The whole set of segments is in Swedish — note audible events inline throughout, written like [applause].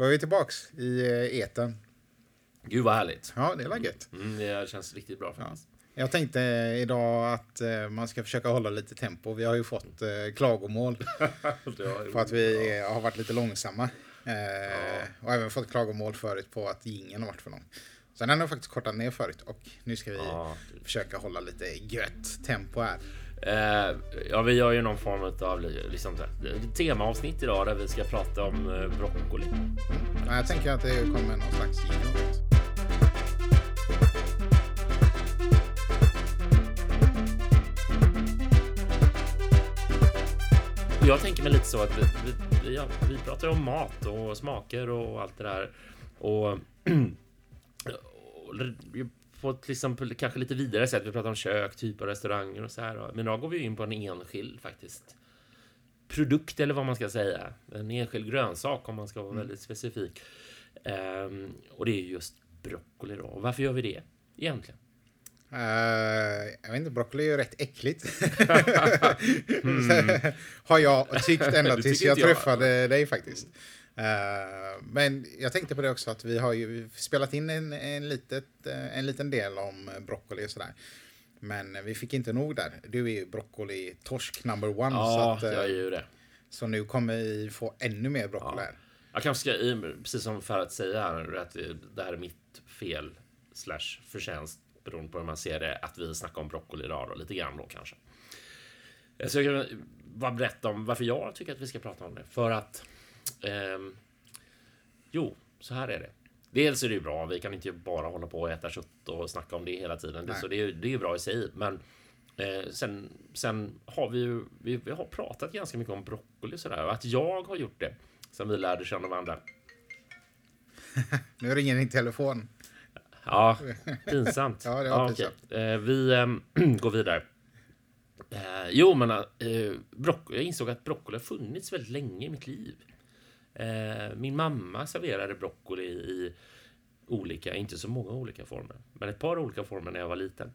Då är vi tillbaks i eh, eten. Gud vad härligt. Ja, det är väl gött. Mm, det känns riktigt bra faktiskt. Jag tänkte idag att eh, man ska försöka hålla lite tempo. Vi har ju fått eh, klagomål [laughs] för att vi har varit lite långsamma. Eh, Och även fått klagomål förut på att jingeln har varit för lång. Så den har jag faktiskt kortat ner förut och nu ska vi Ja. försöka hålla lite gött tempo här. Eh, ja, vi gör ju någon form av liksom, temaavsnitt idag där vi ska prata om eh, broccoli. Men jag tänker att det kommer någon slags. Och Jag tänker mig lite så att vi, vi, vi, ja, vi pratar om mat och smaker och allt det där. Och [clears throat] på ett liksom, kanske lite vidare sätt. Vi pratar om kök, typer av restauranger och så här. Men idag går vi in på en enskild faktiskt produkt eller vad man ska säga. En enskild grönsak om man ska vara väldigt specifik. Ehm, och det är just broccoli då. Och varför gör vi det egentligen? Eh, jag vet inte, broccoli är ju rätt äckligt. [laughs] [laughs] Har jag tyckt ända [laughs] tills jag jag. träffade dig faktiskt. Eh, men jag tänkte på det också att vi har ju spelat in en, en, litet, eh, en liten del om eh, broccoli och sådär. Men vi fick inte nog där. Du är ju broccoli-torsk number one. så, Ja, att, eh, jag är ju det. så nu kommer vi få ännu mer broccoli Ja. här. Jag kanske ska, precis som för att säga här, att det här är mitt fel slash förtjänst beroende på hur man ser det, att vi snackar om broccoli idag då, lite grann då kanske. Så jag kan bara berätta om varför jag tycker att vi ska prata om det. För att, ehm, jo, så här är det. Dels är det ju bra, vi kan inte bara hålla på och äta kött och snacka om det hela tiden. Nej. så det, är- det är bra i sig. Men eh, sen, sen har vi ju vi, vi har pratat ganska mycket om broccoli och sådär. Och att jag har gjort det sen vi lärde känna varandra. [laughs] Nu ringer din telefon. Ja, pinsamt. [laughs] Ja, det var okej. pinsamt. Eh, vi ehm, [clears throat] går vidare. Eh, jo, men eh, broccoli, jag insåg att broccoli har funnits väldigt länge i mitt liv. Eh, min mamma serverade broccoli i olika, inte så många olika former, men ett par olika former när jag var liten.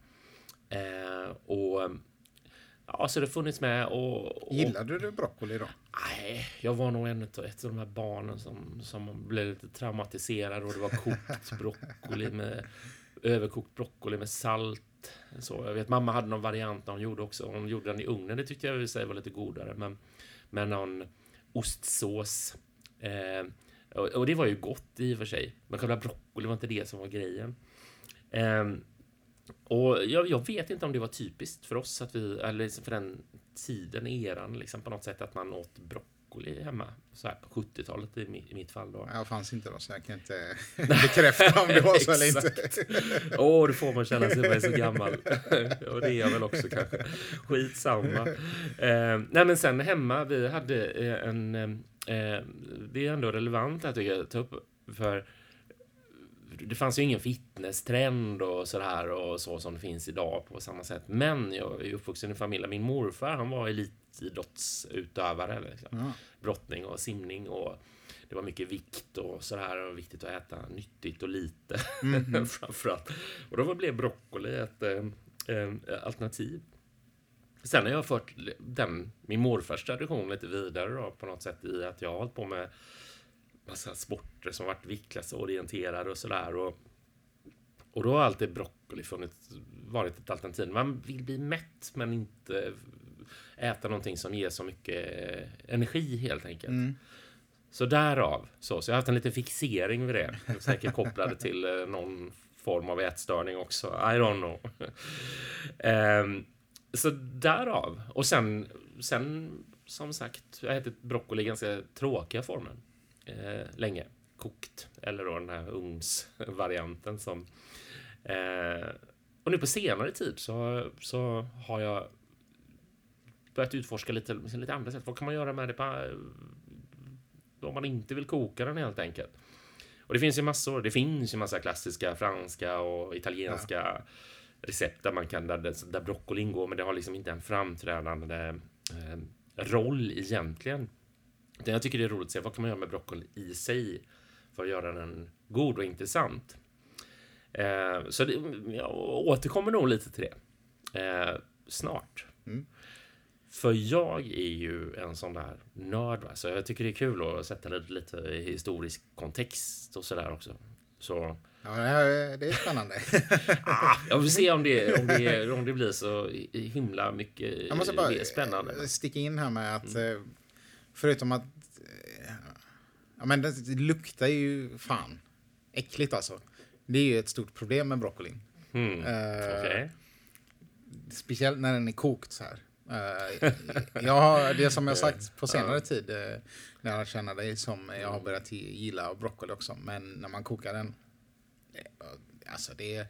Eh, och ja, så det har funnits med och, och Gillade du broccoli då? Nej, jag var nog en av, ett av de här barnen som, som blev lite traumatiserade och det var kokt [laughs] broccoli med överkokt broccoli med salt. Så jag vet mamma hade någon variant hon gjorde också. Hon gjorde den i ugnen. Det tyckte jag i sig var lite godare, men med någon ostsås. Eh, och, och det var ju gott i och för sig, men själva broccoli var inte det som var grejen. Eh, och jag, jag vet inte om det var typiskt för oss, att vi, eller liksom för den tiden, eran, liksom på något sätt att man åt broccoli hemma. Så här på 70-talet i, mi- i mitt fall då. Jag fanns inte då så jag kan inte [laughs] [laughs] bekräfta om det var så eller inte. Åh, då får man känna sig så gammal. [laughs] Och det är jag väl också kanske. Skitsamma. Eh, nej, men sen hemma, vi hade eh, en... Eh, det är ändå relevant tycker jag att ta upp. För det fanns ju ingen fitnesstrend och sådär och så som det finns idag på samma sätt. Men jag är uppvuxen i en familj där min morfar, han var elitidrottsutövare. Liksom Ja. brottning och simning och det var mycket vikt och sådär och viktigt att äta nyttigt och lite [laughs] framförallt. Och då blev broccoli ett eh, alternativ. Sen har jag fört den, min morfars tradition lite vidare då, på något sätt i att jag har hållit på med massa sporter som varit viktklassorienterade och sådär. Och, och då har alltid broccoli funnits, varit ett alternativ. Man vill bli mätt men inte äta någonting som ger så mycket energi helt enkelt. Mm. Så därav. Så, så jag har haft en liten fixering vid det. Säkert kopplade till eh, någon form av ätstörning också. I don't know. [laughs] Ehm, så därav. Och sen, sen som sagt, jag har ätit broccoli i ganska tråkiga former. Eh, länge. Kokt. Eller då den här ugnsvarianten som... Eh, och nu på senare tid så, så har jag börjat utforska lite, lite andra sätt. Vad kan man göra med det på, eh, om man inte vill koka den helt enkelt? Och det finns ju massor. Det finns ju massa klassiska franska och italienska recept där man kan, där, där broccoli ingår, men det har liksom inte en framträdande eh, roll egentligen. Det jag tycker det är roligt att se, vad kan man göra med broccoli i sig för att göra den god och intressant? Eh, så det, jag återkommer nog lite till det eh, snart. Mm. För jag är ju en sån där nörd. Va? Så jag tycker det är kul att sätta lite, lite historisk kontext och sådär också. Så... Ja, det är spännande. [laughs] ah, jag vill se om det, om det, om det blir så himla mycket jag måste bara spännande. sticka in här med att mm. förutom att ja, men det, det luktar ju fan äckligt alltså. Det är ju ett stort problem med broccolin. Mm. Uh, okay. Speciellt när den är kokt så här. Uh, jag har, det som jag sagt på [laughs] senare tid, uh, när jag känner dig, som jag har börjat gilla broccoli också. Men när man kokar den, alltså det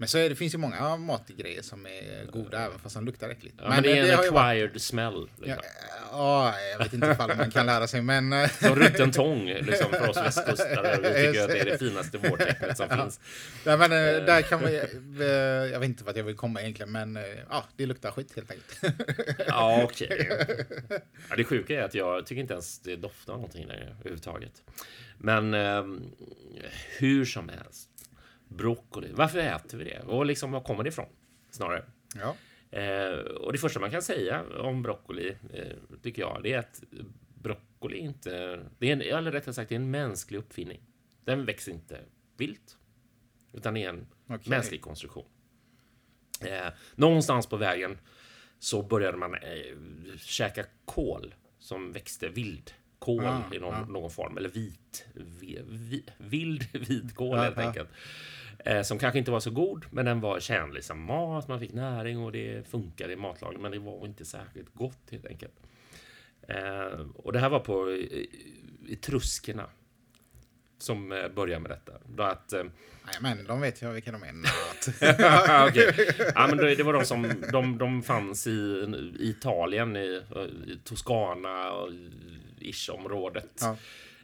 men så är, det finns ju många matgrejer som är goda även fast de luktar äckligt. Ja, men, men, det är det en acquired varit... smell. Liksom. Ja, jag vet inte ifall man kan lära sig men... Eh, [laughs] som rutten tång liksom, för oss västkustare. [laughs] Vi tycker att det är det finaste vårtecknet som [laughs] ja. finns. Ja, men, eh, där kan man, eh, jag vet inte vart jag vill komma egentligen men ja, det luktar skit helt enkelt. Ja, okej. Okay. Ja, det sjuka är att jag tycker inte ens det doftar någonting längre överhuvudtaget. Men eh, hur som helst broccoli. Varför äter vi det? Och liksom, var kommer det ifrån? Snarare. Ja. Eh, och det första man kan säga om broccoli, eh, tycker jag, det är att broccoli inte... Det är en, eller rättare sagt, det är en mänsklig uppfinning. Den växer inte vilt, utan är en okay. mänsklig konstruktion. Eh, någonstans på vägen så började man eh, käka kål som växte vild kål ah, i någon, ah. någon, form, eller vit, vi, vi, vild [laughs] vitkål ah, helt enkelt. Eh, som kanske inte var så god, men den var tjänlig som mat. Man fick näring och det funkade i matlagning, men det var inte särskilt gott helt enkelt. Eh, och det här var på Etruskerna som eh, började med detta. Då att, eh, men de vet jag vilka de är. [laughs] okay. ja, men det, det, var de som de, de fanns i, i Italien, i, i Toscana och ish-området. Ja.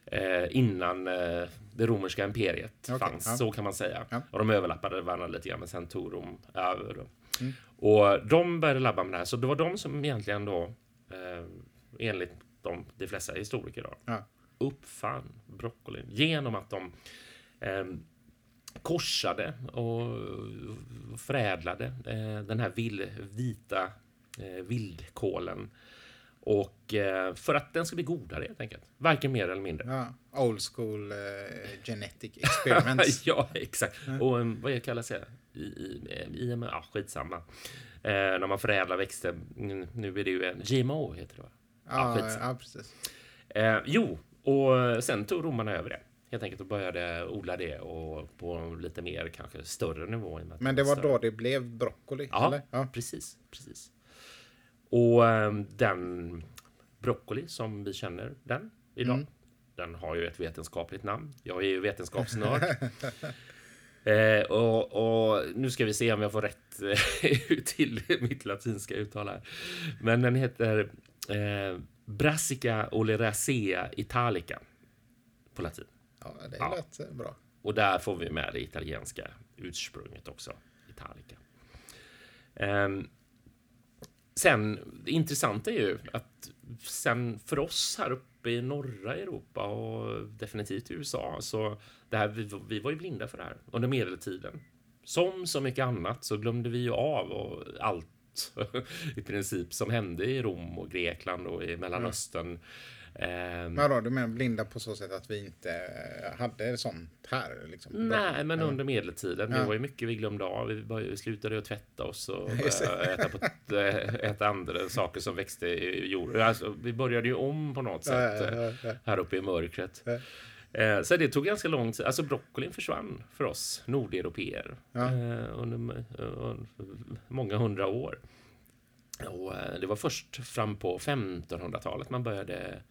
Eh, innan eh, det romerska imperiet okay, fanns, ja. så kan man säga. Ja. Och de överlappade varandra lite grann, men sen tog de över. Mm. Och de började labba med det här, så det var de som egentligen då, eh, enligt de, de flesta historiker, då, ja. uppfann broccolin genom att de eh, korsade och förädlade eh, den här vill, vita eh, vildkålen och eh, för att den ska bli godare helt enkelt. Varken mer eller mindre. Ja, old school uh, genetic experiments. [laughs] ja, exakt. Mm. Och um, vad kallas det? I, i, i, ja, skitsamma. Eh, när man förädlar växter. Nu är det ju en GMO heter det va? Ja, ja, ja precis. Eh, jo, och sen tog romarna över det helt enkelt och började odla det och på lite mer kanske större nivå. Men det var större. då det blev broccoli? Ja, eller? ja. precis. precis. Och ehm, den broccoli som vi känner den idag, mm. den har ju ett vetenskapligt namn. Jag är ju vetenskapsnörd. [laughs] eh, och, och, nu ska vi se om jag får rätt eh, [laughs] till mitt latinska uttal här. Men den heter eh, Brassica oleracea italica på latin. Ja, det ja. lät eh, bra. Och där får vi med det italienska ursprunget också, italica. Um, Sen, det intressanta är ju att sen för oss här uppe i norra Europa och definitivt i USA, så det här, vi, vi var ju blinda för det här under medeltiden. Som så mycket annat så glömde vi ju av och allt [laughs] i princip som hände i Rom och Grekland och i Mellanöstern. Mm. Um, Vadå, du menar blinda på så sätt att vi inte hade sånt här? Liksom, nej, men under medeltiden. Ja. Det var ju mycket vi glömde av. Vi slutade att tvätta oss och [laughs] äta, på, äta andra saker som växte i jorden. Alltså, vi började ju om på något sätt ja, ja, här uppe i mörkret. Eh, så det tog ganska lång tid. Alltså broccolin försvann för oss nordeuropeer eh, under, många hundra år. Och eh, det var först fram på 1500-talet man började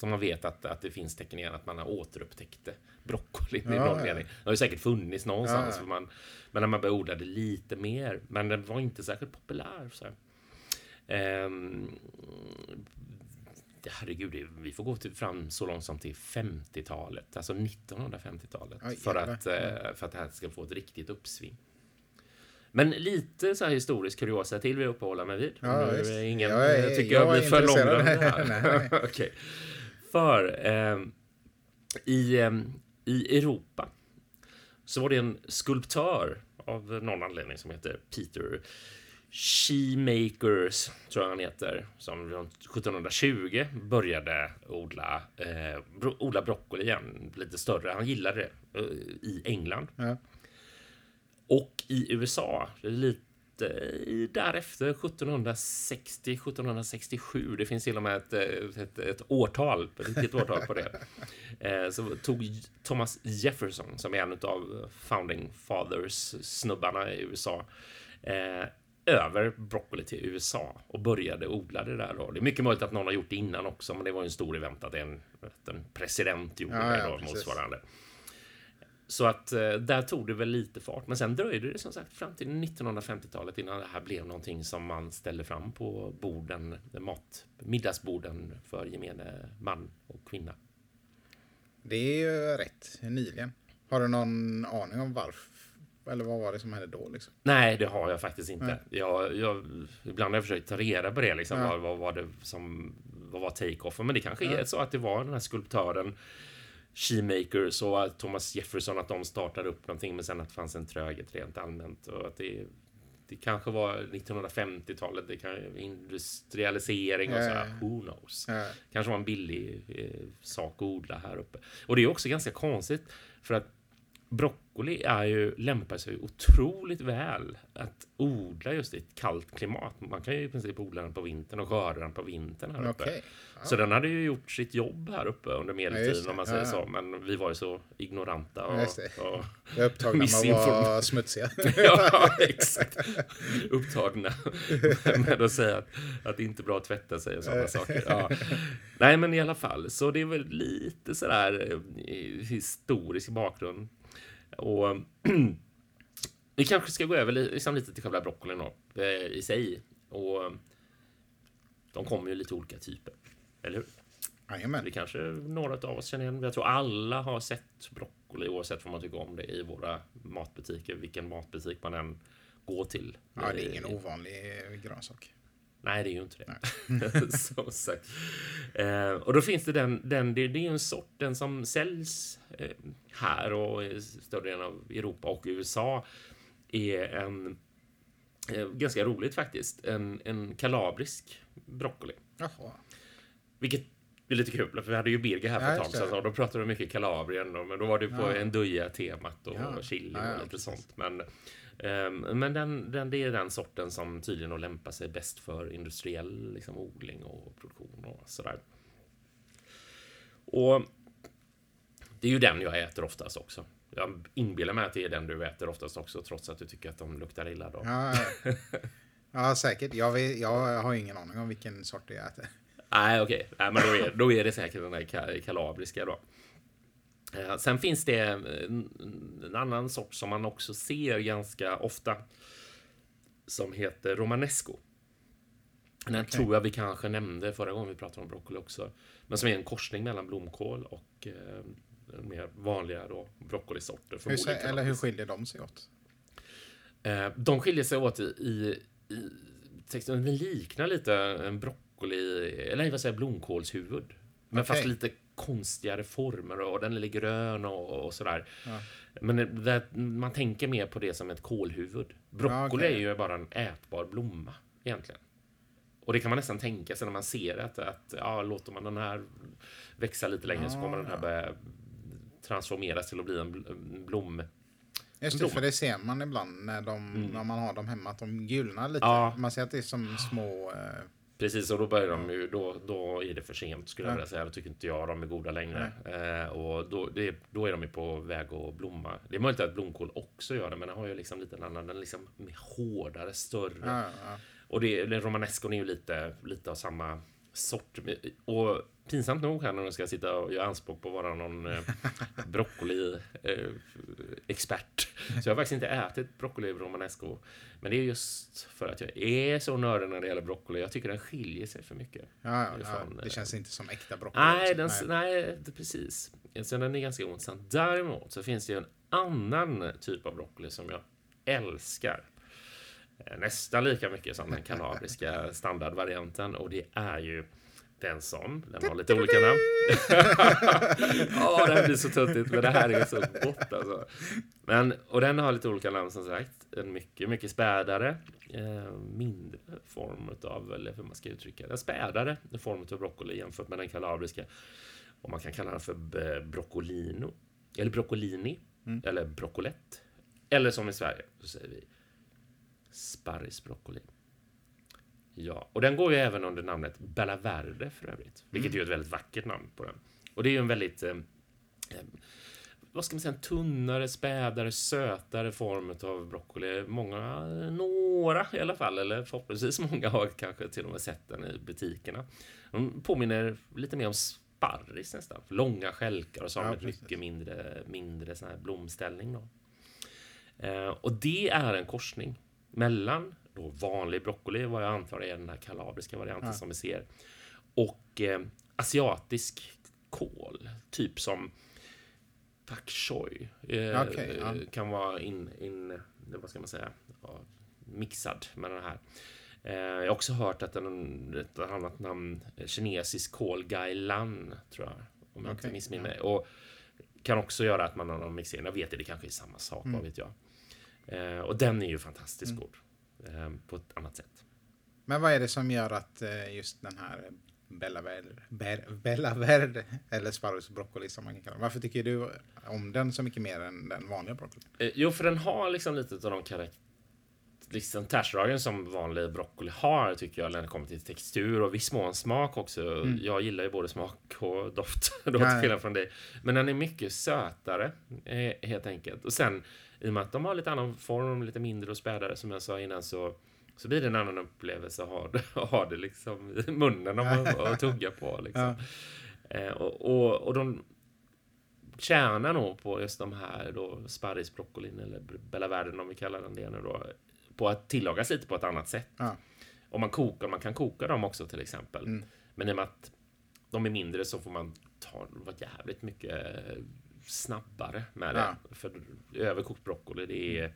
som man vet att, att det finns tecken igen att man har återupptäckt broccoli ja, i någon mening. Det har ju säkert funnits någonstans. Ja, ja. Man, men när man började odla det lite mer. Men den var inte särskilt populär. Så ehm, herregud, vi får gå till, fram så långt som till 50-talet, alltså 1950-talet, för, att, eh, för att det här ska få ett riktigt uppsving. Men lite så här historisk kuriosa till vi uppehålla mig vid. Ja, ingen jag är, tycker jag, jag blir för långrandig [laughs] okay. För eh, i, eh, i Europa så var det en skulptör av någon anledning som heter Peter Shemakers, tror jag han heter, som 1720 började odla, eh, bro odla broccoli igen, lite större. Han gillade det eh, i England. Ja. Och i USA, lite därefter, 1760, 1767. Det finns till och med ett, ett, ett årtal, ett riktigt årtal på det. [laughs] Eh, så tog Thomas Jefferson, som är en av founding fathers snubbarna i USA, eh, över broccoli till USA och började odla det där. Då. Det är mycket möjligt att någon har gjort det innan också, men det var ju en stor event att en, att en president gjorde Ja, det ja, då, precis. Så att eh, där tog det väl lite fart. Men sen dröjde det som sagt fram till 1950-talet innan det här blev någonting som man ställde fram på borden, mat, middagsborden för gemene man och kvinna. Det är ju rätt nyligen. Har du någon aning om varför? Eller vad var det som hände då? Liksom? Nej, det har jag faktiskt inte. Nej. Jag, jag, ibland har jag försökt ta reda på det. Liksom, Ja. vad, vad var det som vad var take-offen? Men det kanske Ja. är så att det var den här skulptören Shemakers och Thomas Jefferson att de startade upp någonting men sen att det fanns en tröghet rent allmänt och att det, det kanske var 1950-talet, det kan industrialisering och Ja, så ja, här. ja. Who knows? Ja. Kanske var en billig eh, sak att odla här uppe. Och det är också ganska konstigt för att broccoli är ju, lämpar sig otroligt väl att odla just i ett kallt klimat. Man kan ju i princip odla den på vintern och skörda den på vintern här uppe. Okej. Så den hade ju gjort sitt jobb här uppe under Ja, medeltiden det. om man säger Ja, ja. så. Men vi var ju så ignoranta och, Ja, och Jag upptagna med att vara smutsiga. [laughs] ja, exakt. Upptagna [laughs] med att säga att, att det inte är bra att tvätta sig och sådana saker. Ja. Nej, men i alla fall, så det är väl lite sådär eh, historisk bakgrund. Och [clears throat] vi kanske ska gå över li- liksom lite till själva broccolin då, eh, i sig. Och de kommer ju lite olika typer, eller hur? Jajamän. Det kanske några av oss känner igen. Jag tror alla har sett broccoli oavsett vad man tycker om det i våra matbutiker. Vilken matbutik man än går till. Ja, det är ingen Eh, ovanlig grönsak. Nej, det är ju inte det. [laughs] Som sagt. Eh, och då finns det den, den det, det är ju en sort, den som säljs eh, här och i större delen av Europa och USA är en eh, ganska roligt faktiskt. En, en kalabrisk broccoli. Jaha. Vilket är lite kul, för vi hade ju Birger här för ett tag sedan och då pratade de mycket Kalabrien, och- men då var det på Ja. en temat och Ja. chili Ja, ja, och lite precis. sånt. Men, men den, den, det är den sorten som tydligen lämpar sig bäst för industriell liksom, odling och produktion och sådär. Och det är ju den jag äter oftast också. Jag inbillar mig att det är den du äter oftast också, trots att du tycker att de luktar illa. Då. Ja, ja säkert. Jag, vet, jag har ingen aning om vilken sort jag äter. Nej, okej. Nej, men då är, då är det säkert den där ka- kalabriska då. Eh, Sen finns det eh, en, annan sort som man också ser ganska ofta. Som heter romanesco. Den Okej. tror jag vi kanske nämnde förra gången vi pratade om broccoli också. Men som är en korsning mellan blomkål och eh, mer vanliga då, broccolisorter. Hur, se- eller hur skiljer de sig åt? Eh, De skiljer sig åt i, i, i texten. Den liknar lite en broccoli, eller vad säger blomkålshuvud. Men Okej. fast lite konstigare former och den är lite grön och, och sådär. Ja. Men det, det, man tänker mer på det som ett kålhuvud. Broccoli okej. är ju bara en ätbar blomma egentligen. Och det kan man nästan tänka sig när man ser att, att ja, låter man den här växa lite längre så Ja, kommer den här ja. börja transformeras till att bli en bl- en blom. Just det, för det ser man ibland när, de, när man har dem hemma, att de gulnar lite. Ja. Man ser att det är som små... Eh, Precis, och då börjar de ju, då, då är det för sent skulle jag Ja. vilja säga. Då tycker inte jag de är goda längre. Eh, och då, det, då är de ju på väg att blomma. Det är möjligt att blomkål också gör det, men den har ju liksom lite en annan, den är liksom hårdare, större. Och det, romanescon är ju lite, lite av samma sort. Och pinsamt nog här när de ska sitta och göra anspråk på att vara någon eh, broccoli-expert. så jag har faktiskt inte ätit broccoli romanesco. Men det är just för att jag är så nördig när det gäller broccoli. Jag tycker den skiljer sig för mycket. ja, ja, Ifrån, ja. eh, Det känns inte som äkta broccoli. Nej, liksom. den, nej. det, precis. Så den är ganska intressant. Däremot så finns det ju en annan typ av broccoli som jag älskar. Eh, Nästan lika mycket som den kalabriska standardvarianten och det är ju Det är en sån. Den har lite olika namn. [laughs] Ja, det här blir så tuttigt, men det här är så gott alltså. Men, och den har lite olika namn som sagt. En mycket, mycket spädare, eh, mindre form av, eller hur man ska uttrycka det, spädare form av broccoli jämfört med den kalabriska. Och man kan kalla den för broccolino, eller broccolini, mm. eller broccolett. Eller som i Sverige, så säger vi sparrisbroccoli. Ja, och den går ju även under namnet Bella Verde för övrigt, vilket mm. är ett väldigt vackert namn på den. Och det är ju en väldigt, eh, eh, vad ska man säga, en tunnare, spädare, sötare form av broccoli. Många, några i alla fall, eller förhoppningsvis många har kanske till och med sett den i butikerna. De påminner lite mer om sparris nästan. Långa skälkar och så har ja, mycket mindre, mindre sån här blomställning. Då. Eh, och det är en korsning mellan då vanlig broccoli, vad jag antar är den här kalabriska varianten ja. som vi ser, och eh, asiatisk kål, typ som pak choi. Eh, okay, ja. Kan vara in, in, vad ska man säga, ja, mixad med den här. Eh, jag har också hört att den, ett annat namn, kinesisk kål gai lan, tror jag, om jag okay, inte missminner mig. Och kan också göra att man har någon mixering. Jag vet det, det kanske är samma sak, mm. vad vet jag. Eh, och den är ju fantastiskt mm. god eh, på ett annat sätt. Men vad är det som gör att eh, just den här Bella Verde, Bella Verde eller Sparrows broccoli som man kan kalla den. Varför tycker du om den så mycket mer än den vanliga broccolin? Eh, jo, för den har liksom lite av de karaktär liksom som vanlig broccoli har tycker jag när det kommer till textur och viss mån smak också. Mm. Jag gillar ju både smak och doft [laughs] då till skillnad från dig. Men den är mycket sötare eh, helt enkelt. Och sen i och med att de har lite annan form, lite mindre och spädare som jag sa innan så så blir det en annan upplevelse att ha det, [laughs] ha det liksom i munnen och, och tugga på. Liksom. Ja. Eh, och, och, och de tjänar nog på just de här då sparrisbroccolin eller Bella Världen om vi kallar den det nu då på att tillagas lite på ett annat sätt. Ja. Om man kokar, man kan koka dem också till exempel. Mm. Men i och med att de är mindre så får man ta jävligt mycket snabbare med det. Ja. För överkokt broccoli, det är...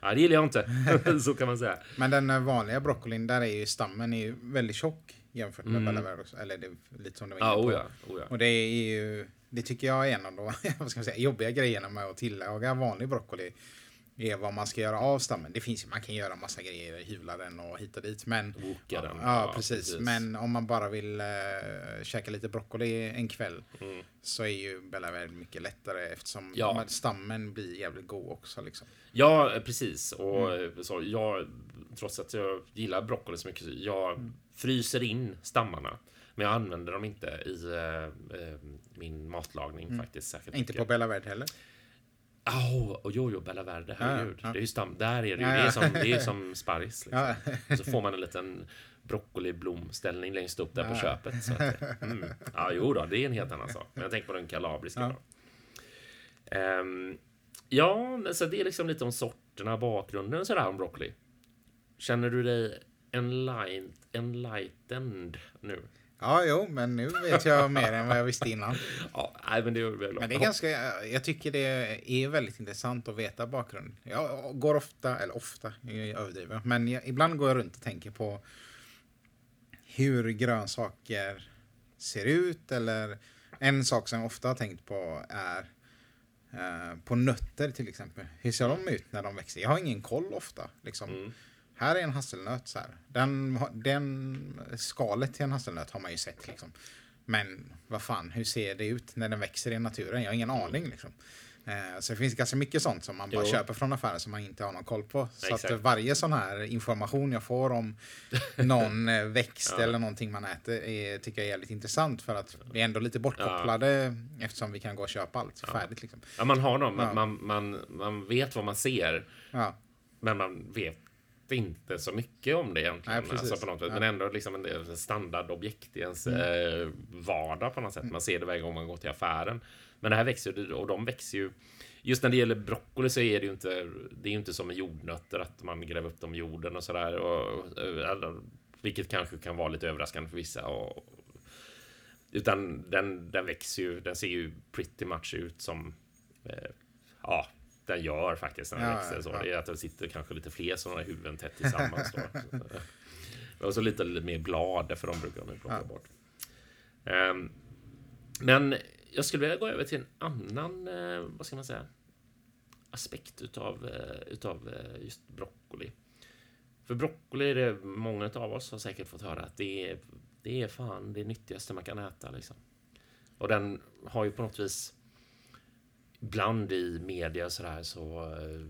Ja, det gillar jag inte. [laughs] så kan man säga. Men den vanliga broccolin, där är ju stammen är ju väldigt tjock jämfört med mm. Balaveros. Eller det är lite som du var inne på. Ja, oh ja, oh ja. Och det är ju... Det tycker jag är en av de [laughs] vad ska man säga, jobbiga grejerna med att tillaga vanlig broccoli är vad man ska göra av stammen. Det finns man kan göra massa grejer, hyvla den och hit och dit. Men, Boka den. Ja, ja precis. precis. Men om man bara vill äh, käka lite broccoli en kväll mm. så är ju Bella Verde mycket lättare eftersom ja. stammen blir jävligt god också. Liksom. Ja, precis. Och mm. så, jag, trots att jag gillar broccoli så mycket, jag mm. fryser in stammarna. Men jag använder dem inte i äh, min matlagning mm. faktiskt. Särskilt inte mycket. på Bella Verde heller? Oh, och jo, jo, Bella Verde, herregud. Ja, ja. Det är ju stam, där är det ju. Ja, det, är som, det är som sparris. Liksom. Så får man en liten broccoliblomställning längst upp där på köpet. Så att, mm. Ja, jo då, det är en helt annan sak. Men jag tänker på den kalabriska. Ja, um, ja så det är liksom lite om sorterna, bakgrunden sådär om broccoli. Känner du dig enlightened, enlightened nu? Ja, jo, men nu vet jag mer än vad jag visste innan. [laughs] ja, nej, men det är väl Men det är ganska, jag tycker det är väldigt intressant att veta bakgrunden. Jag går ofta, eller ofta, jag överdriver, men jag, ibland går jag runt och tänker på hur grönsaker ser ut eller en sak som jag ofta har tänkt på är eh, på nötter till exempel. Hur ser de ut när de växer? Jag har ingen koll ofta. Liksom. Mm. Här är en hasselnöt så här. Den, den skalet till en hasselnöt har man ju sett liksom. Men vad fan, hur ser det ut när den växer i naturen? Jag har ingen aning liksom. Eh, så det finns ganska mycket sånt som man bara jo. köper från affären som man inte har någon koll på. Så Exakt. att varje sån här information jag får om [laughs] någon eh, växt ja. eller någonting man äter är, tycker jag är jävligt intressant för att vi är ändå lite bortkopplade ja. eftersom vi kan gå och köpa allt ja. färdigt. Liksom. Ja, man har dem. Man, man, man vet vad man ser. Men man vet inte så mycket om det egentligen. Nej, alltså på något sätt. Men ändå liksom en standardobjekt i ens mm. Eh, vardag på något sätt. Man ser det varje gång man går till affären. Men det här växer ju och de växer ju. Just när det gäller broccoli så är det ju inte. Det är ju inte som med jordnötter att man gräver upp dem i jorden och sådär. vilket kanske kan vara lite överraskande för vissa. Och, utan den, den växer ju. Den ser ju pretty much ut som. Eh, ja, den gör faktiskt den ja, växer. Så. Ja. Det är att det sitter kanske lite fler sådana huvuden tätt tillsammans. Då. [laughs] Och så lite, lite mer blad, för de brukar de plocka ja. bort. Um, men jag skulle vilja gå över till en annan, uh, vad ska man säga, aspekt utav, uh, utav uh, just broccoli. För broccoli är det många av oss har säkert fått höra att det är, det är fan det nyttigaste man kan äta. Liksom. Och den har ju på något vis ibland i media och sådär så uh,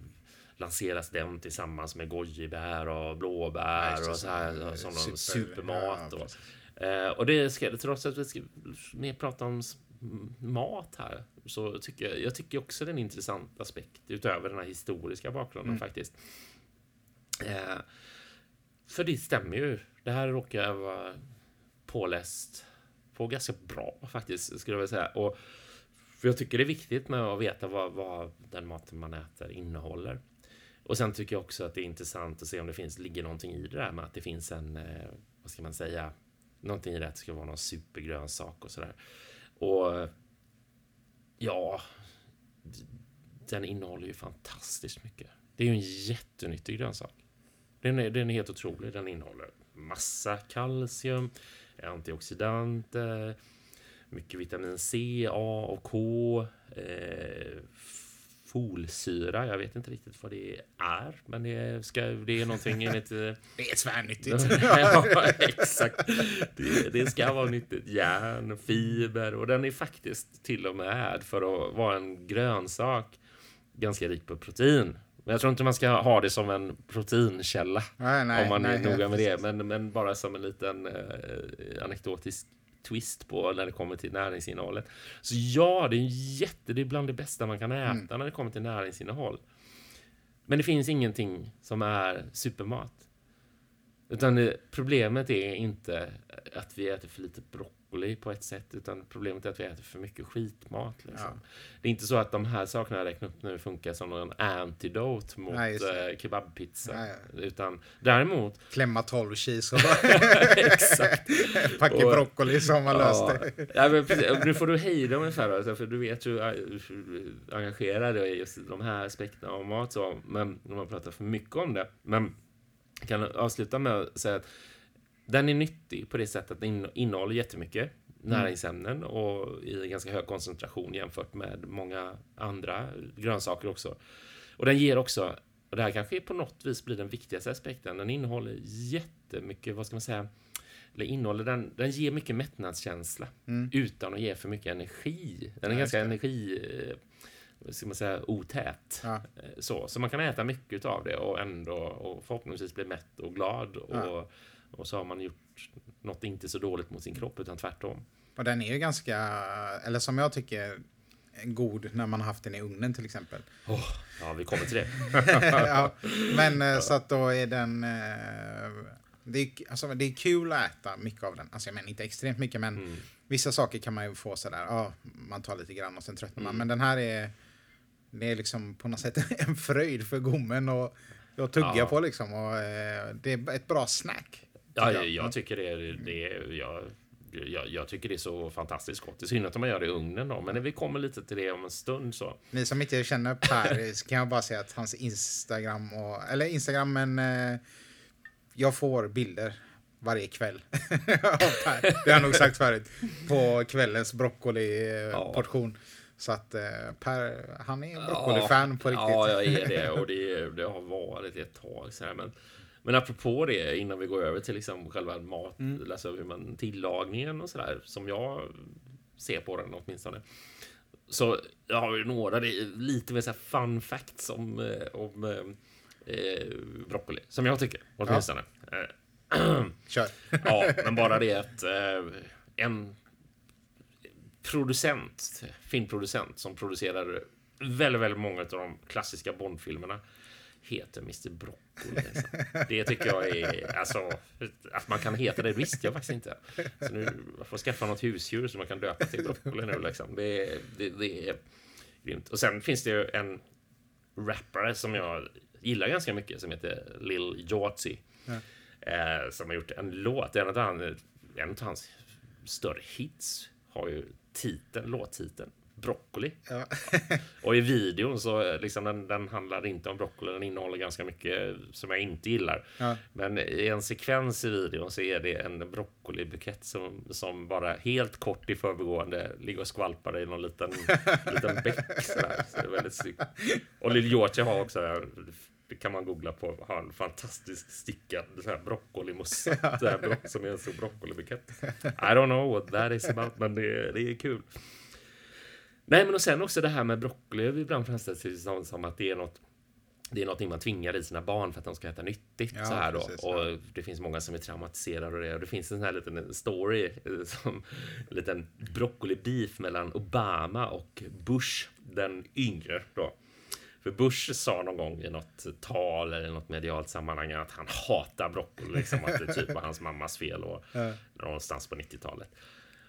lanseras den tillsammans med gojibär och blåbär och så här som någon supermat. och, uh, och det ska, trots att vi ska mer prata om mat här så tycker jag, jag tycker också det är en intressant aspekt utöver den här historiska bakgrunden mm. faktiskt. Uh, för det stämmer ju. Det här råkar jag vara påläst på ganska bra faktiskt, skulle jag vilja säga. Och för jag tycker det är viktigt med att veta vad, vad den maten man äter innehåller. Och sen tycker jag också att det är intressant att se om det finns, ligger någonting i det där med att det finns en, eh, vad ska man säga, någonting i det att det ska vara någon supergrön sak och sådär. Och ja, den innehåller ju fantastiskt mycket. Det är ju en jättenyttig grönsak. Den är, den är helt otrolig. Den innehåller massa kalcium, antioxidanter, mycket vitamin C, A och K, eh, folsyra. Jag vet inte riktigt vad det är, men det, ska, det är någonting [laughs] enligt... Det är tvärnyttigt. [laughs] ja, exakt. Det, det, ska vara nyttigt. Järn, fiber och den är faktiskt till och med för att vara en grönsak ganska rik på protein. Men jag tror inte man ska ha det som en proteinkälla. Nej, nej, om man nej, är noga med det. Men, men bara som en liten eh, anekdotisk twist på när det kommer till näringsinnehållet. Så ja, det är jätte, det är bland det bästa man kan äta mm. när det kommer till näringsinnehåll. Men det finns ingenting som är supermat. Utan det, problemet är inte att vi äter för lite broccoli broccoli på ett sätt, utan problemet är att vi äter för mycket skitmat. Liksom. Ja. Det är inte så att de här sakerna jag räknar upp nu funkar som någon antidote mot Nej, eh, kebabpizza. Nej. Utan däremot... Klämma 12 cheese och [laughs] Exakt. Packa broccoli som man ja, löst det. ja, men, nu får du hejda ungefär, alltså, för du vet hur, hur engagerad jag är just i de här aspekterna av mat. Så, men man pratar för mycket om det. Men jag kan avsluta med att säga att den är nyttig på det sättet att den innehåller jättemycket näringsämnen och i ganska hög koncentration jämfört med många andra grönsaker också. Och den ger också, och det här kanske på något vis blir den viktigaste aspekten, den innehåller jättemycket, vad ska man säga, eller innehåller den, den ger mycket mättnadskänsla mm. utan att ge för mycket energi. Den är ja, ganska energi, eh, ska man säga, otät. Ja. Eh, så, så man kan äta mycket av det och ändå och förhoppningsvis bli mätt och glad och ja och så har man gjort något inte så dåligt mot sin kropp, utan tvärtom. Och den är ju ganska, eller som jag tycker, god när man har haft den i ugnen till exempel. Oh, ja, vi kommer till det. [laughs] ja, men. Eh, så att då är den... Eh, det är, alltså, det är kul att äta mycket av den. Alltså jag menar inte extremt mycket, men mm. vissa saker kan man ju få sådär, ja, man tar lite grann och sen tröttnar man. Mm. Men den här är, det är liksom på något sätt [laughs] en fröjd för gommen och, och tugga ja. på liksom. Och, eh, det är ett bra snack. Ja, jag, jag tycker det är, det jag, jag, jag, tycker det är så fantastiskt gott. I synnerhet om man gör det i ugnen då. Men vi kommer lite till det om en stund så. Ni som inte känner Per [laughs] så kan jag bara säga att hans Instagram och, eller Instagram men eh, jag får bilder varje kväll. per, [laughs] det har jag nog sagt förut. På kvällens broccoli-portion. Ja. Så att eh, Per, han är broccoli-fan på riktigt. Ja, jag är det [laughs] och det, det har varit ett tag. Så här, men men apropå det, innan vi går över till liksom själva mat, mm. alltså hur man tillagningen och sådär, som jag ser på den åtminstone. Så jag har ju några, det lite mer så fun facts om, eh, om eh, eh, broccoli, som jag tycker åtminstone. Ja. [clears throat] Kör. ja, [laughs] men bara det att eh, en producent, filmproducent som producerar väldigt, väldigt många av de klassiska Bondfilmerna heter Mr Broccoli. Liksom. Det tycker jag är... Alltså, att man kan heta det visste jag faktiskt inte. Så nu jag får skaffa något husdjur som man kan döpa till Broccoli nu. Liksom. Det, det, det är grymt. Och sen finns det ju en rappare som jag gillar ganska mycket som heter Lil Yachty. Ja. Eh, som har gjort en låt. En av, han, en av hans större hits har ju titeln, låttiteln broccoli. Ja. [laughs] och i videon så liksom den, den handlar inte om broccoli. Den innehåller ganska mycket som jag inte gillar. Ja. Men i en sekvens i videon så är det en broccolibukett som, som bara helt kort i förbigående ligger och skvalpar i någon liten, [laughs] liten bäck. Sådär. Så det är väldigt snyggt. Och Lill Georgia har också det kan man googla på. Har en fantastisk stickad broccolimussa. Ja. som är en stor broccolibukett. I don't know what that is about, men det, det är kul. Nej, men och sen också det här med broccoli. Ibland framställs det som, som att det är något det är något man tvingar i sina barn för att de ska äta nyttigt. Ja, så här då. Precis, och det finns många som är traumatiserade av det. Och det finns en sån här liten story, eh, som en liten broccoli-beef mellan Obama och Bush, den yngre. Då. För Bush sa någon gång i något tal eller något medialt sammanhang att han hatar broccoli, liksom att det typ var hans mammas fel och [laughs] ja. någonstans på 90-talet.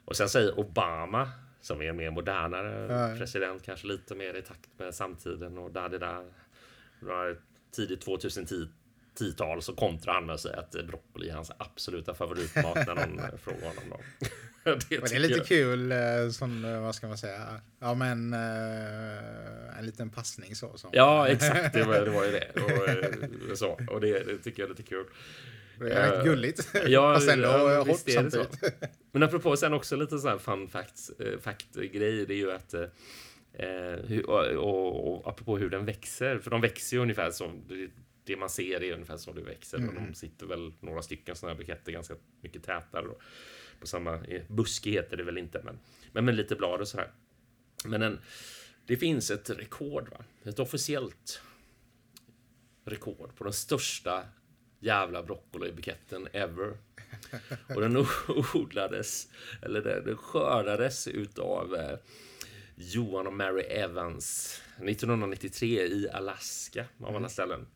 Och sen säger Obama som är mer modernare ja. president, kanske lite mer i takt med samtiden och där det där. Tidigt 2010-tal så kontrar han med att säga att broccoli är hans absoluta favoritmat när någon [laughs] frågar honom. Då. [laughs] det, det, är lite jag. kul, eh, som, eh, vad ska man säga, ja men uh, en liten passning så. Som. Ja, exakt, det var, det var ju det. Och, så. och det, det tycker jag är lite kul. Det är rätt gulligt. Ja, [laughs] Fast ändå ja, hårt samtidigt. Så. [laughs] Men apropå sen också lite sån här fun facts, fact-grej, det är ju att eh, och, och, och apropå hur den växer, för de växer ju ungefär som det man ser är ungefär som det växer. Mm. de sitter väl några stycken sådana här buketter ganska mycket tätare. Då. På samma, buske heter det väl inte, men, men med lite blad och så här. Men en, det finns ett rekord, va? ett officiellt rekord på den största jävla broccolibuketten ever. Och den odlades, eller den skördades utav eh, Johan och Mary Evans 1993 i Alaska, av alla mm. ställen.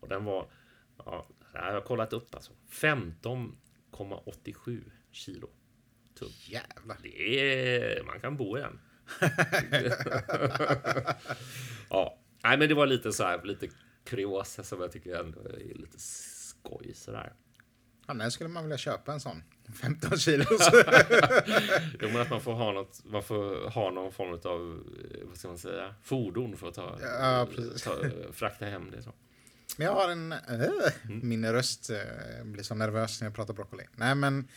Och den var, ja, jag har kollat upp alltså, 15,87 kilo tung. Jävlar. Det är, man kan bo i den. [laughs] ja, nej men det var lite så här, lite kuriosa som jag tycker ändå är lite skoj sådär. När skulle man vilja köpa en sån? [laughs] 15 kilo. [laughs] jo, men att man får ha något, man får ha någon form av, vad ska man säga, fordon för att ta, ja, ta frakta hem det. Så. Men jag har en, äh, min röst äh, blir så nervös när jag pratar broccoli. Nej, men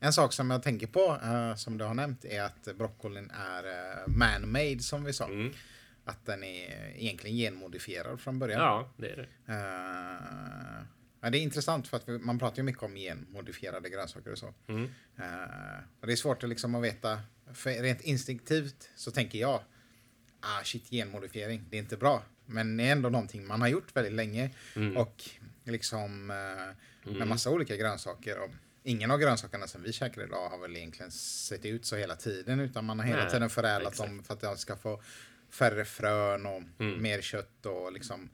en sak som jag tänker på, äh, som du har nämnt, är att broccolin är man-made som vi sa. Mm. Att den är egentligen genmodifierad från början. Ja, det är det. Ja, det är intressant för att vi, man pratar ju mycket om genmodifierade grönsaker och så. Mm. Uh, och det är svårt att, liksom att veta, för rent instinktivt så tänker jag, ah shit genmodifiering, det är inte bra. Men det är ändå någonting man har gjort väldigt länge. Mm. Och liksom uh, med mm. massa olika grönsaker. Och ingen av grönsakerna som vi käkar idag har väl egentligen sett ut så hela tiden. Utan man har hela Nej, tiden förädlat exakt. dem för att de ska få färre frön och mm. mer kött och liksom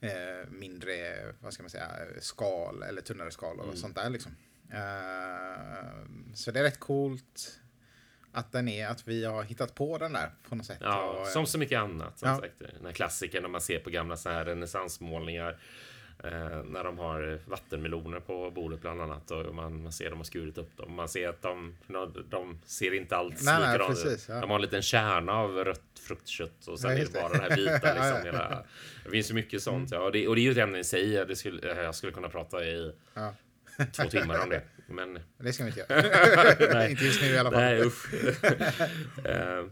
eh, mindre, vad ska man säga, skal eller tunnare skal och mm. sånt där liksom. Eh, så det är rätt coolt att den är, att vi har hittat på den där på något sätt. Ja, och, som så mycket annat. Som ja. sagt, den här klassikern när man ser på gamla så här renässansmålningar Eh, när de har vattenmeloner på bordet bland annat och man, man ser dem har skurit upp dem. Man ser att de, de ser inte alls likadana ut. Ja. De har en liten kärna av rött fruktkött och sen ja, är det bara det här vita. [laughs] Liksom, hela, det finns så mycket sånt. Mm. Ja, och, det, och det är ju ett ämne i sig. Det skulle, jag skulle kunna prata i ja. två timmar om det. Men... [laughs] Det ska vi inte göra. [laughs] inte just nu i alla fall. Nej, usch. Eh,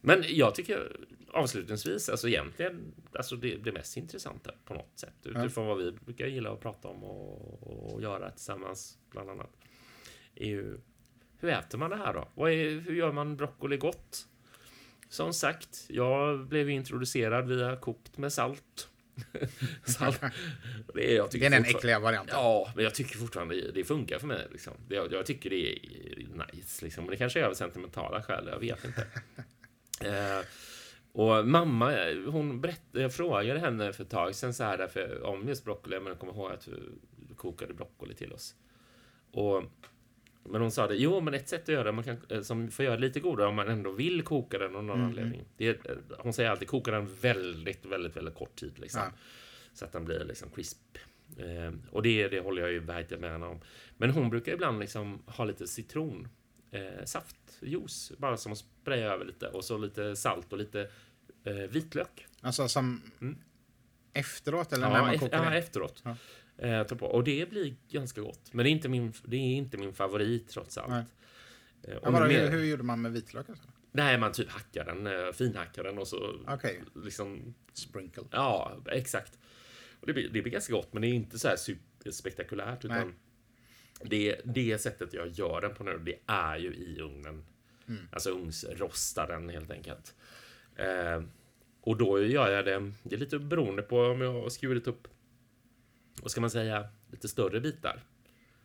men jag tycker avslutningsvis, alltså egentligen alltså det, det mest intressanta på något sätt utifrån vad vi brukar gilla att prata om och, och göra tillsammans bland annat. Är ju hur äter man det här då? Vad är, hur gör man broccoli gott? Som sagt, jag blev introducerad via kokt med salt. [laughs] salt. Det är, jag det är den äckliga varianten. Ja, men jag tycker fortfarande det, det funkar för mig. Liksom. Det, jag, jag, tycker det är nice. Liksom. Men det kanske är av sentimentala skäl, jag vet inte. [laughs] eh, och mamma, hon berättade, jag frågade henne för ett tag sedan så här därför, om just broccoli, men jag kommer ihåg att du kokade broccoli till oss. Och, men hon sa det, jo men ett sätt att göra det man kan, eh, som får göra det lite godare om man ändå vill koka den av någon mm. anledning. Det eh, hon säger alltid koka den väldigt, väldigt, väldigt kort tid liksom. Ja. Så att den blir liksom crisp. Eh, och det, det håller jag ju verkligen med henne om. Men hon brukar ibland liksom ha lite citron eh, saftjuice, bara som att spraya över lite. Och så lite salt och lite eh, vitlök. Alltså som Mm. efteråt eller Ja, när man kokar ja det? efteråt. Ja. Eh, ta på. Och det blir ganska gott. Men det är inte min, det är inte min favorit trots allt. Nej. Eh, och Ja, mer- hur, hur gjorde man med vitlök? Alltså? Nej, man typ hackar den, eh, finhackar den och så Okej, liksom sprinkle. Ja, exakt. Och det, blir, det blir ganska gott, men det är inte så här superspektakulärt. Utan. Det, det sättet jag gör den på nu, det är ju i ugnen. Alltså ugnsrostar den helt enkelt. Eh, och då gör jag det, det är lite beroende på om jag har skurit upp, vad ska man säga, lite större bitar.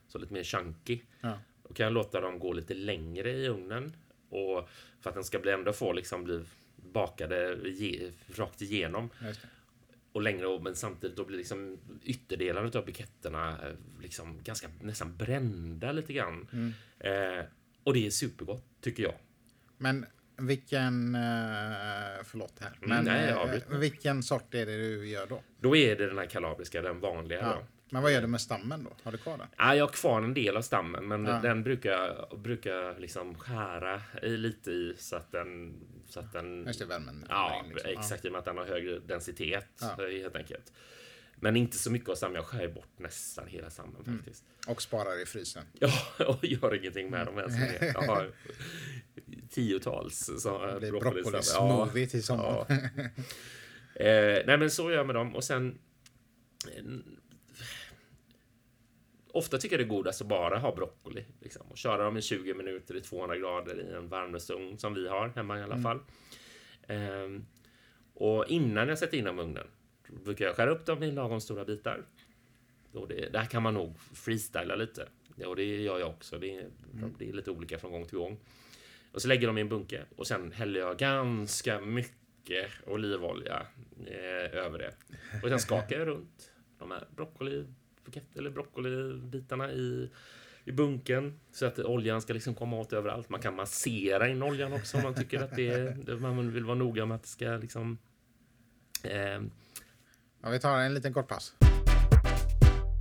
Så lite mer chunky. Ja. Då kan jag låta dem gå lite längre i ugnen. Och för att den ska bli ändå få liksom bli bakade ge, rakt igenom. Och längre och- men samtidigt då blir liksom ytterdelarna av buketterna eh, liksom ganska nästan brända lite grann. Mm. Eh, och det är supergott tycker jag. Men vilken... eh, Förlåt här. Mm, Men nej, eh, vilken sort är det du gör då? Då är det den här kalabriska, den vanliga. Ja. Men vad gör du med stammen då? Har du kvar den? Ja, jag har kvar en del av stammen, men Ja. den brukar jag brukar liksom skära lite i så att den... Så att den Just det, värmen. ja, liksom. exakt. I och med att den har högre densitet, Ja. eh, helt enkelt. Men inte så mycket av stammen. Jag skär bort nästan hela stammen Mm. faktiskt. Och sparar i frysen. Ja, [laughs] och gör ingenting med dem ens. Jag har [laughs] tiotals broccolistam. broccoli-smoothie till sommaren. Ja. eh, nej, men så gör jag med dem. Och sen... ofta tycker jag det är godast att bara ha broccoli. Liksom, och köra dem i 20 minuter i 200 grader i en värmeugn som vi har hemma i alla fall. Eh, och innan jag sätter in dem i ugnen brukar jag skära upp dem i lagom stora bitar. Och det, där kan man nog freestyla lite. Ja, och det gör jag också. Det är, det är lite olika från gång till gång. Och så lägger jag dem i en bunke och sen häller jag ganska mycket olivolja eh, över det. Och sen skakar jag runt de här broccoli eller broccolibitarna i, i bunken så att oljan ska liksom komma åt överallt. Man kan massera in oljan också om man tycker att det är, man vill vara noga med att det ska liksom eh, Ja, vi tar en liten kort paus.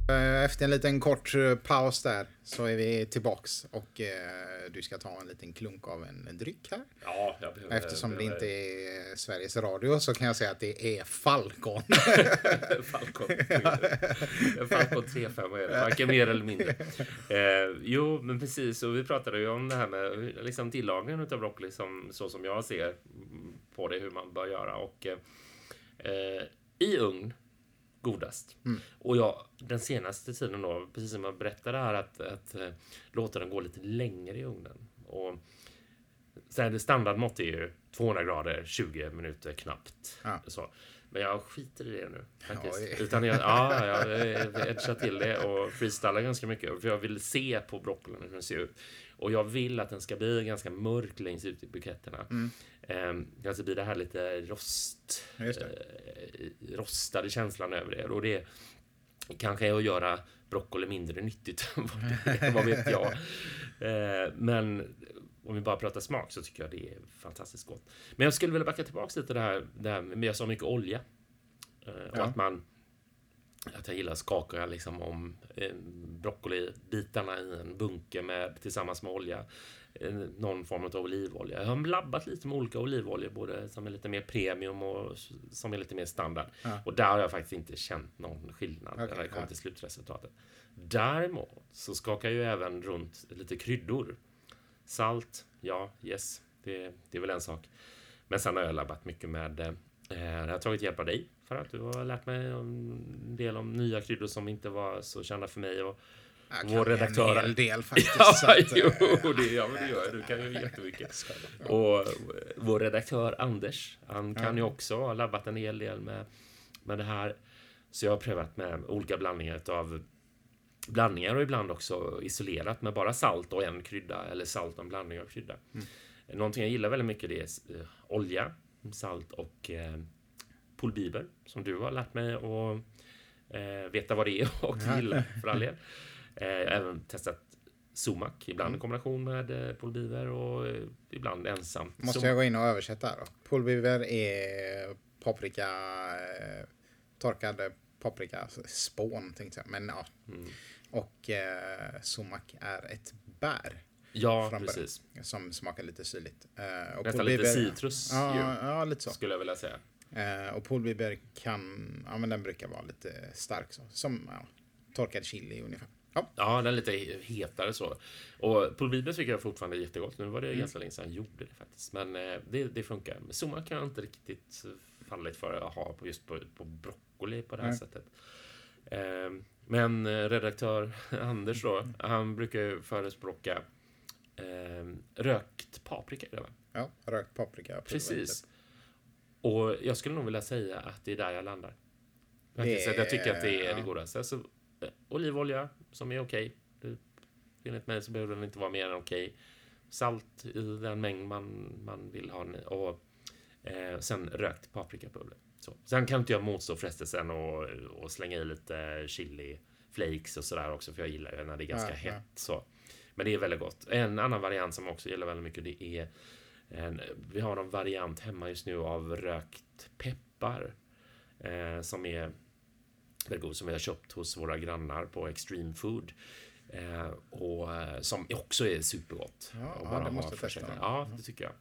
Eh, Efter en liten kort eh, paus där så är vi tillbaks och eh, du ska ta en liten klunk av en, en dryck här. Ja, jag behöver, Eftersom det behöver- inte är Sveriges Radio så kan jag säga att det är Falcon. [laughs] Falcon. Falcon 35 är det, varken mer eller mindre. Eh, jo, men precis. Och vi pratade ju om det här med liksom tillagningen av broccoli som, så som jag ser på det, hur man bör göra. Och eh, i ugn, godast. Och jag, den senaste tiden då, precis som jag berättade här, att, att eh, låta den gå lite längre i ugnen. Och sen det standardmått är ju 200 grader, 20 minuter knappt. Ja. Så. Men jag skiter i det nu faktiskt. Oj. Utan jag, ja, jag edgar till det och freestylar ganska mycket. För jag vill se på broccolin hur den ser ut. Och jag vill att den ska bli ganska mörk längst ut i buketterna. Mm. Ehm, alltså blir det här lite rost, eh, rostade känslan över det. Och det kanske är att göra broccoli mindre nyttigt [laughs] än vad det är, vad vet jag. [laughs] Eh, men om vi bara pratar smak så tycker jag det är fantastiskt gott. Men jag skulle vilja backa tillbaka lite det här, det här med jag sa mycket olja. Eh, och Ja. att man att jag gillar skaka liksom om eh, broccolibitarna i en bunke med, tillsammans med olja. Eh, någon form av olivolja. Jag har labbat lite med olika olivoljor, både som är lite mer premium och som är lite mer standard. Ja. Och där har jag faktiskt inte känt någon skillnad Okej, när det kommer ja. till slutresultatet. Däremot så skakar jag ju även runt lite kryddor. Salt, ja, yes, det, det är väl en sak. Men sen har jag labbat mycket med, eh, jag har tagit hjälp av dig för att du har lärt mig en del om nya kryddor som inte var så kända för mig. Och, Jag Vår redaktör- En hel del [laughs] faktiskt. ja, så att, jo, eh, det, ja, men det gör. Du kan ju [laughs] jättemycket. Och eh, vår redaktör Anders, han kan ju också ha labbat en hel del med, med det här. Så jag har prövat med olika blandningar av blandningar och ibland också isolerat med bara salt och en krydda eller salt och en blandning av krydda. Någonting jag gillar väldigt mycket det är eh, olja, salt och eh, polbiber som du har lärt mig att eh, veta vad det är [laughs] och gilla för all del. [laughs] Eh, även testat sumac, ibland i kombination med eh, polbiber och eh, ibland ensamt. Måste Sumac- jag gå in och översätta då? Pulverbiber är paprika, eh, torkad paprika, alltså spån tänkte jag. Men ja. Mm. Och eh, sumac är ett bär. Ja, precis. Som smakar lite syrligt. Eh, och Nästan lite citrus ja, ja, lite så. Skulle jag vilja säga. Eh, och polbiber kan, ja men den brukar vara lite stark så. Som ja, torkad chili ungefär. Ja. ja, den är lite hetare så. Och polbiber tycker jag fortfarande är jättegott. Nu var det mm. ganska länge sedan jag gjorde det faktiskt. Men eh, det, det funkar. Summa kan jag inte riktigt fallit för att ha på just på, på broccoli på det här mm. sättet. Eh, men eh, redaktör [laughs] Anders då, han brukar förespråka eh, rökt paprika. Va? Ja, rökt paprika. Precis. Och jag skulle nog vilja säga att det är där jag landar. Det. Jag tycker att det är det godaste. Alltså, eh, olivolja som är okej. Okay. Enligt mig så behöver den inte vara mer än okej. Okay. Salt i den mängd man, man vill ha. Och eh, sen rökt paprikapulver. Så. Sen kan inte jag motstå frestelsen och, och slänga i lite chili flakes och sådär också, för jag gillar ju när det är ganska ja, hett. Ja. Så. Men det är väldigt gott. En annan variant som också gillar väldigt mycket, det är en, vi har en variant hemma just nu av rökt peppar eh, som är väldigt god, som vi har köpt hos våra grannar på Extreme Food. Eh, och eh, som också är supergott. Ja, ja det måste testa. Ja, det tycker jag.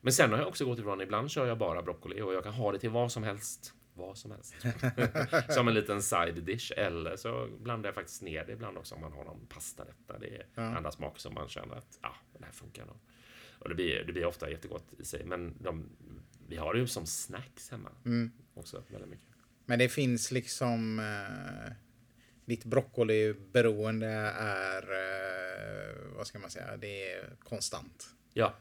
Men sen har jag också gått ifrån, ibland kör jag bara broccoli och jag kan ha det till vad som helst. Vad som helst. [laughs] som en liten side dish. Eller så blandar jag faktiskt ner det ibland också om man har någon pastarätta. Det är ja. andra smaker som man känner att ja, det här funkar nog. Och det blir, det blir ofta jättegott i sig. Men de, vi har det ju som snacks hemma mm. också väldigt mycket. Men det finns liksom... Eh, ditt broccoliberoende är... Eh, vad ska man säga? Det är konstant. Ja.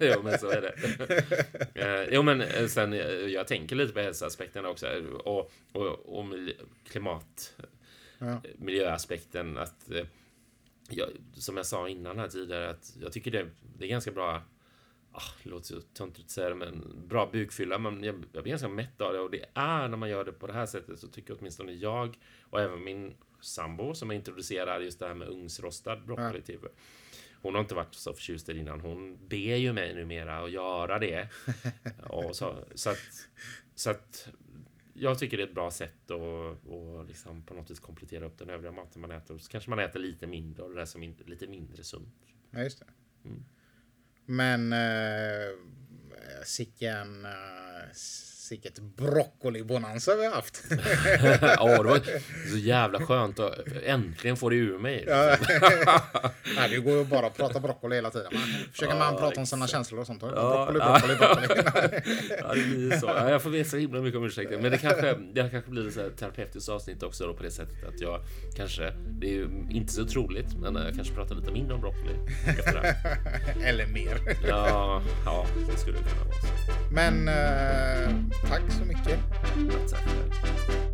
[laughs] jo, men så är det. [laughs] eh, jo, men eh, sen, eh, jag tänker lite på hälsoaspekten också. Och, och, och klimat... Ja. Miljöaspekten. Att jag, som jag sa innan här tidigare, att jag tycker det, det är ganska bra ah, det låter så töntigt att säga det, men bra bukfylla. Men jag, jag blir ganska mätt av det och det är när man gör det på det här sättet så tycker åtminstone jag och även min sambo som är introducerad just det här med ugnsrostad broccoli. Ja. Hon har inte varit så förtjust i det innan. Hon ber ju mig numera att göra det. [laughs] och så, så, att, så att jag tycker det är ett bra sätt att och liksom på något vis komplettera upp den övriga maten man äter. Så kanske man äter lite mindre och det där som är lite mindre sunt. Ja, just det. Mm. Men eh, sicken... Eh, Sicket broccoli-bonanza vi har haft. [laughs] ja, det var så jävla skönt att äntligen få det ur mig. [laughs] Nej, det går ju bara att prata broccoli hela tiden. Man försöker ja, man prata exakt. om sina känslor och sånt. Ja, broccoli, broccoli, broccoli. [laughs] ja, det blir så. Ja, jag får veta så himla mycket om ursäkter. Men det kanske, det kanske blir ett terapeutiskt avsnitt också då, på det sättet att jag kanske, det är ju inte så troligt, men jag kanske pratar lite mindre om broccoli efter det. Eller mer. ja, ja, det skulle kunna vara så. Men eh, Tack så mycket. Mats Axel.